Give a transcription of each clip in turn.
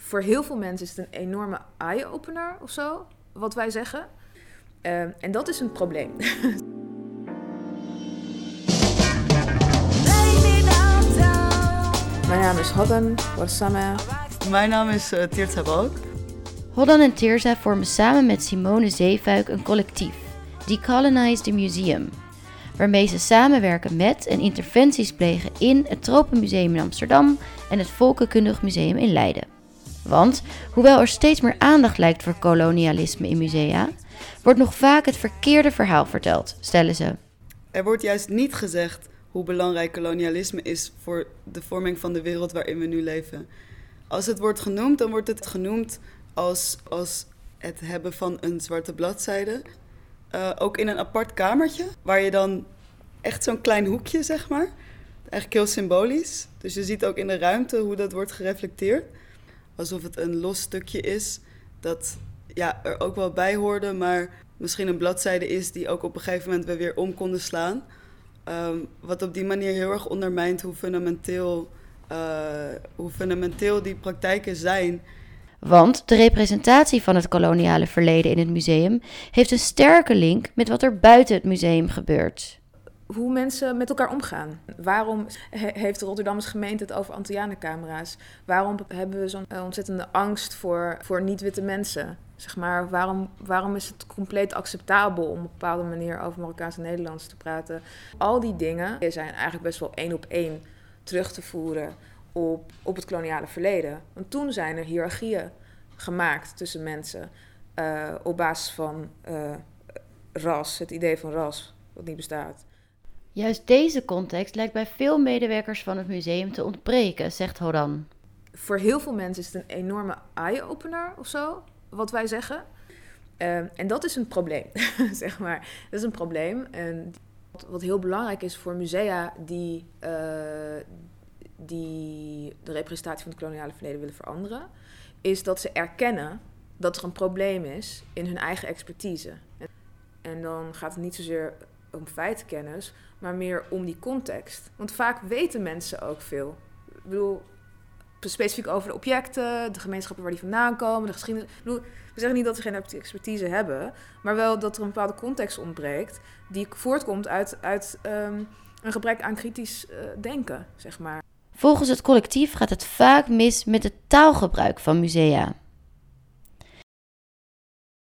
voor heel veel mensen is het een enorme eye-opener of zo, wat wij zeggen. Uh, en dat is een probleem. Mijn naam is Hodden Warsame. Mijn naam is uh, Tirza Balk. Hoddan en Tirza vormen samen met Simone Zeefuik een collectief, Decolonize the Museum, waarmee ze samenwerken met en interventies plegen in het Tropenmuseum in Amsterdam en het Volkenkundig Museum in Leiden. Want hoewel er steeds meer aandacht lijkt voor kolonialisme in musea, wordt nog vaak het verkeerde verhaal verteld, stellen ze. Er wordt juist niet gezegd hoe belangrijk kolonialisme is voor de vorming van de wereld waarin we nu leven. Als het wordt genoemd, dan wordt het genoemd als, als het hebben van een zwarte bladzijde. Uh, ook in een apart kamertje, waar je dan echt zo'n klein hoekje, zeg maar. Eigenlijk heel symbolisch. Dus je ziet ook in de ruimte hoe dat wordt gereflecteerd. Alsof het een los stukje is dat ja, er ook wel bij hoorde, maar misschien een bladzijde is die ook op een gegeven moment we weer om konden slaan. Um, wat op die manier heel erg ondermijnt hoe fundamenteel, uh, hoe fundamenteel die praktijken zijn. Want de representatie van het koloniale verleden in het museum heeft een sterke link met wat er buiten het museum gebeurt. Hoe mensen met elkaar omgaan. Waarom heeft de Rotterdamse gemeente het over Antianencamera's? Waarom hebben we zo'n ontzettende angst voor, voor niet-witte mensen? Zeg maar, waarom, waarom is het compleet acceptabel om op een bepaalde manier over Marokkaans en Nederlands te praten? Al die dingen zijn eigenlijk best wel één op één terug te voeren op, op het koloniale verleden. Want toen zijn er hiërarchieën gemaakt tussen mensen uh, op basis van uh, ras, het idee van ras, wat niet bestaat. Juist deze context lijkt bij veel medewerkers van het museum te ontbreken, zegt Horan. Voor heel veel mensen is het een enorme eye-opener of zo wat wij zeggen. Ehm, en dat is een probleem, zeg maar. Dat is een probleem. En wat, wat heel belangrijk is voor musea die, uh, die de representatie van het koloniale verleden willen veranderen, is dat ze erkennen dat er een probleem is in hun eigen expertise. En dan gaat het niet zozeer om feitenkennis, maar meer om die context. Want vaak weten mensen ook veel. Ik bedoel, specifiek over de objecten, de gemeenschappen waar die vandaan komen, de geschiedenis. we zeggen niet dat we geen expertise hebben, maar wel dat er een bepaalde context ontbreekt die voortkomt uit, uit um, een gebrek aan kritisch uh, denken, zeg maar. Volgens het collectief gaat het vaak mis met het taalgebruik van musea.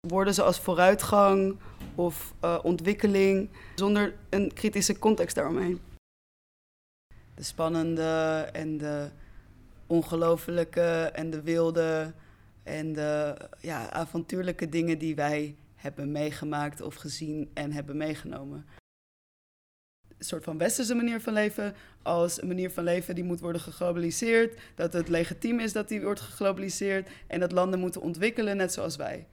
Woorden zoals vooruitgang of uh, ontwikkeling, zonder een kritische context daaromheen. De spannende en de ongelofelijke en de wilde en de ja, avontuurlijke dingen die wij hebben meegemaakt of gezien en hebben meegenomen. Een soort van westerse manier van leven als een manier van leven die moet worden geglobaliseerd, dat het legitiem is dat die wordt geglobaliseerd en dat landen moeten ontwikkelen net zoals wij.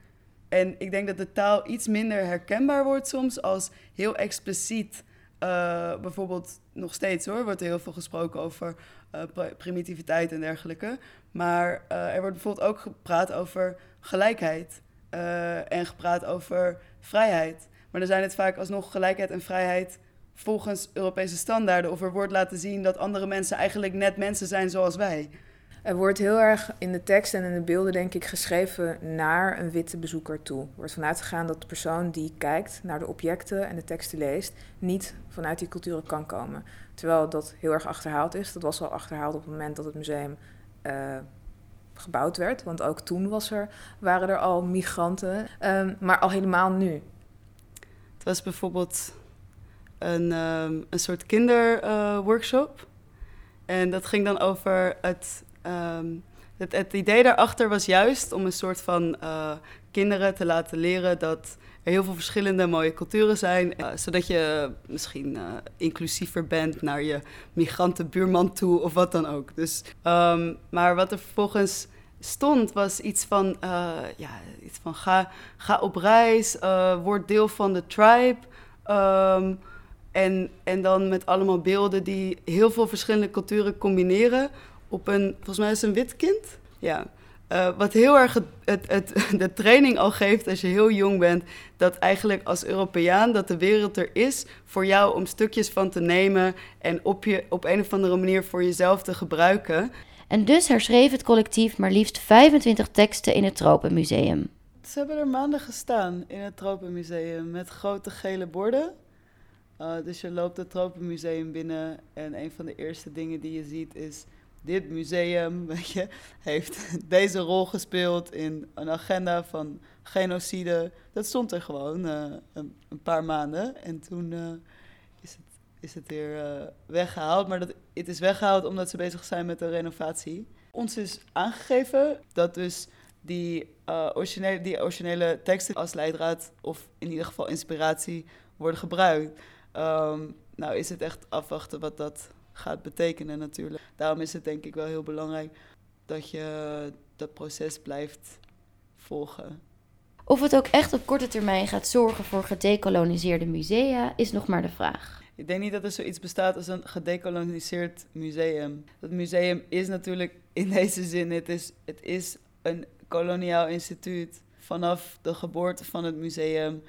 En ik denk dat de taal iets minder herkenbaar wordt soms als heel expliciet uh, bijvoorbeeld nog steeds hoor, wordt er heel veel gesproken over uh, primitiviteit en dergelijke. Maar uh, er wordt bijvoorbeeld ook gepraat over gelijkheid en gepraat over vrijheid. Maar dan zijn het vaak alsnog gelijkheid en vrijheid volgens Europese standaarden. Of er wordt laten zien dat andere mensen eigenlijk net mensen zijn zoals wij. Er wordt heel erg in de tekst en in de beelden, denk ik, geschreven naar een witte bezoeker toe. Er wordt vanuit gegaan dat de persoon die kijkt naar de objecten en de teksten leest, niet vanuit die culturen kan komen. Terwijl dat heel erg achterhaald is. Dat was al achterhaald op het moment dat het museum uh, gebouwd werd. Want ook toen was er, waren er al migranten. Um, maar al helemaal nu. Het was bijvoorbeeld een, um, een soort kinderworkshop. En dat ging dan over het Um, het, het, idee daarachter was juist om een soort van uh, kinderen te laten leren dat er heel veel verschillende mooie culturen zijn. Uh, zodat je misschien uh, inclusiever bent naar je migrantenbuurman toe of wat dan ook. Dus, um, maar wat er vervolgens stond was iets van, ja, iets van ga, ga op reis, word deel van de tribe. Um, en, en dan met allemaal beelden die heel veel verschillende culturen combineren op een, volgens mij is het een wit kind. Ja. Uh, wat heel erg het, het, het, de training al geeft als je heel jong bent, dat eigenlijk als Europeaan dat de wereld er is voor jou om stukjes van te nemen en op, je, op een of andere manier voor jezelf te gebruiken. En dus herschreef het collectief maar liefst 25 teksten in het Tropenmuseum. Ze hebben er maanden gestaan in het Tropenmuseum met grote gele borden. Uh, dus je loopt het Tropenmuseum binnen en een van de eerste dingen die je ziet is... Dit museum weet je, heeft deze rol gespeeld in een agenda van genocide. Dat stond er gewoon uh, een, paar maanden. En toen uh, is, het, is het weer weggehaald. Maar dat, het is weggehaald omdat ze bezig zijn met de renovatie. Ons is aangegeven dat dus die, originele, die originele teksten als leidraad of in ieder geval inspiratie worden gebruikt. Um, nou is het echt afwachten wat dat gaat betekenen natuurlijk. Daarom is het denk ik wel heel belangrijk dat je dat proces blijft volgen. Of het ook echt op korte termijn gaat zorgen voor gedecoloniseerde musea, is nog maar de vraag. Ik denk niet dat er zoiets bestaat als een gedecoloniseerd museum. Dat museum is natuurlijk in deze zin, het is, het is een koloniaal instituut vanaf de geboorte van het museum.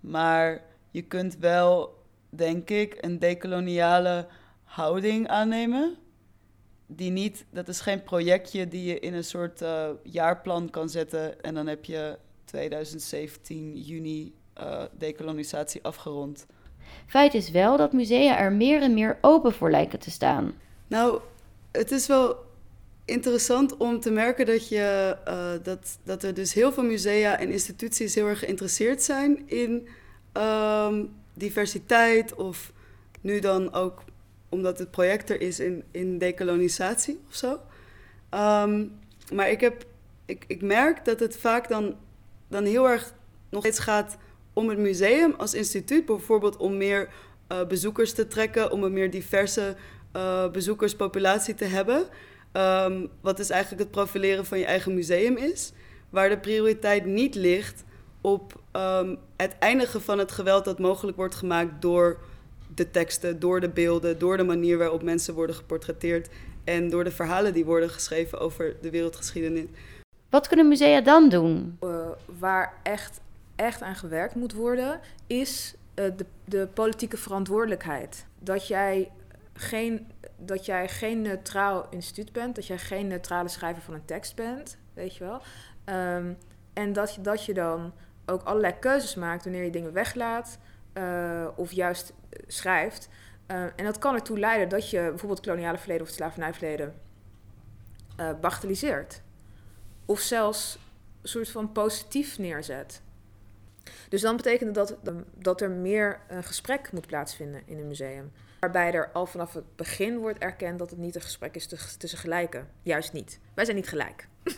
Maar je kunt wel, denk ik, een decoloniale houding aannemen. Die niet, dat is geen projectje die je in een soort uh, jaarplan kan zetten en dan heb je 2017 juni uh, decolonisatie afgerond. Feit is wel dat musea er meer en meer open voor lijken te staan. Nou, het is wel interessant om te merken dat, je, uh, dat, dat er dus heel veel musea en instituties heel erg geïnteresseerd zijn in um, diversiteit of nu dan ook omdat het project er is in, in decolonisatie of zo. Um, maar ik, heb, ik, ik merk dat het vaak dan, dan heel erg nog steeds gaat om het museum als instituut, bijvoorbeeld om meer uh, bezoekers te trekken, om een meer diverse uh, bezoekerspopulatie te hebben. Um, wat dus eigenlijk het profileren van je eigen museum is. Waar de prioriteit niet ligt op um, het eindigen van het geweld dat mogelijk wordt gemaakt door de teksten, door de beelden, door de manier waarop mensen worden geportretteerd en door de verhalen die worden geschreven over de wereldgeschiedenis. Wat kunnen musea dan doen? Uh, waar echt, echt aan gewerkt moet worden, is uh, de, de politieke verantwoordelijkheid. Dat jij geen dat jij geen neutraal instituut bent, dat jij geen neutrale schrijver van een tekst bent, weet je wel. Um, en dat je, dat je dan ook allerlei keuzes maakt wanneer je dingen weglaat uh, of juist schrijft. Uh, en dat kan ertoe leiden dat je bijvoorbeeld het koloniale verleden of het slavernijverleden uh, bagatelliseert. Of zelfs een soort van positief neerzet. Dus dan betekent dat dat er meer een gesprek moet plaatsvinden in een museum. Waarbij er al vanaf het begin wordt erkend dat het niet een gesprek is tussen gelijken. Juist niet. Wij zijn niet gelijk.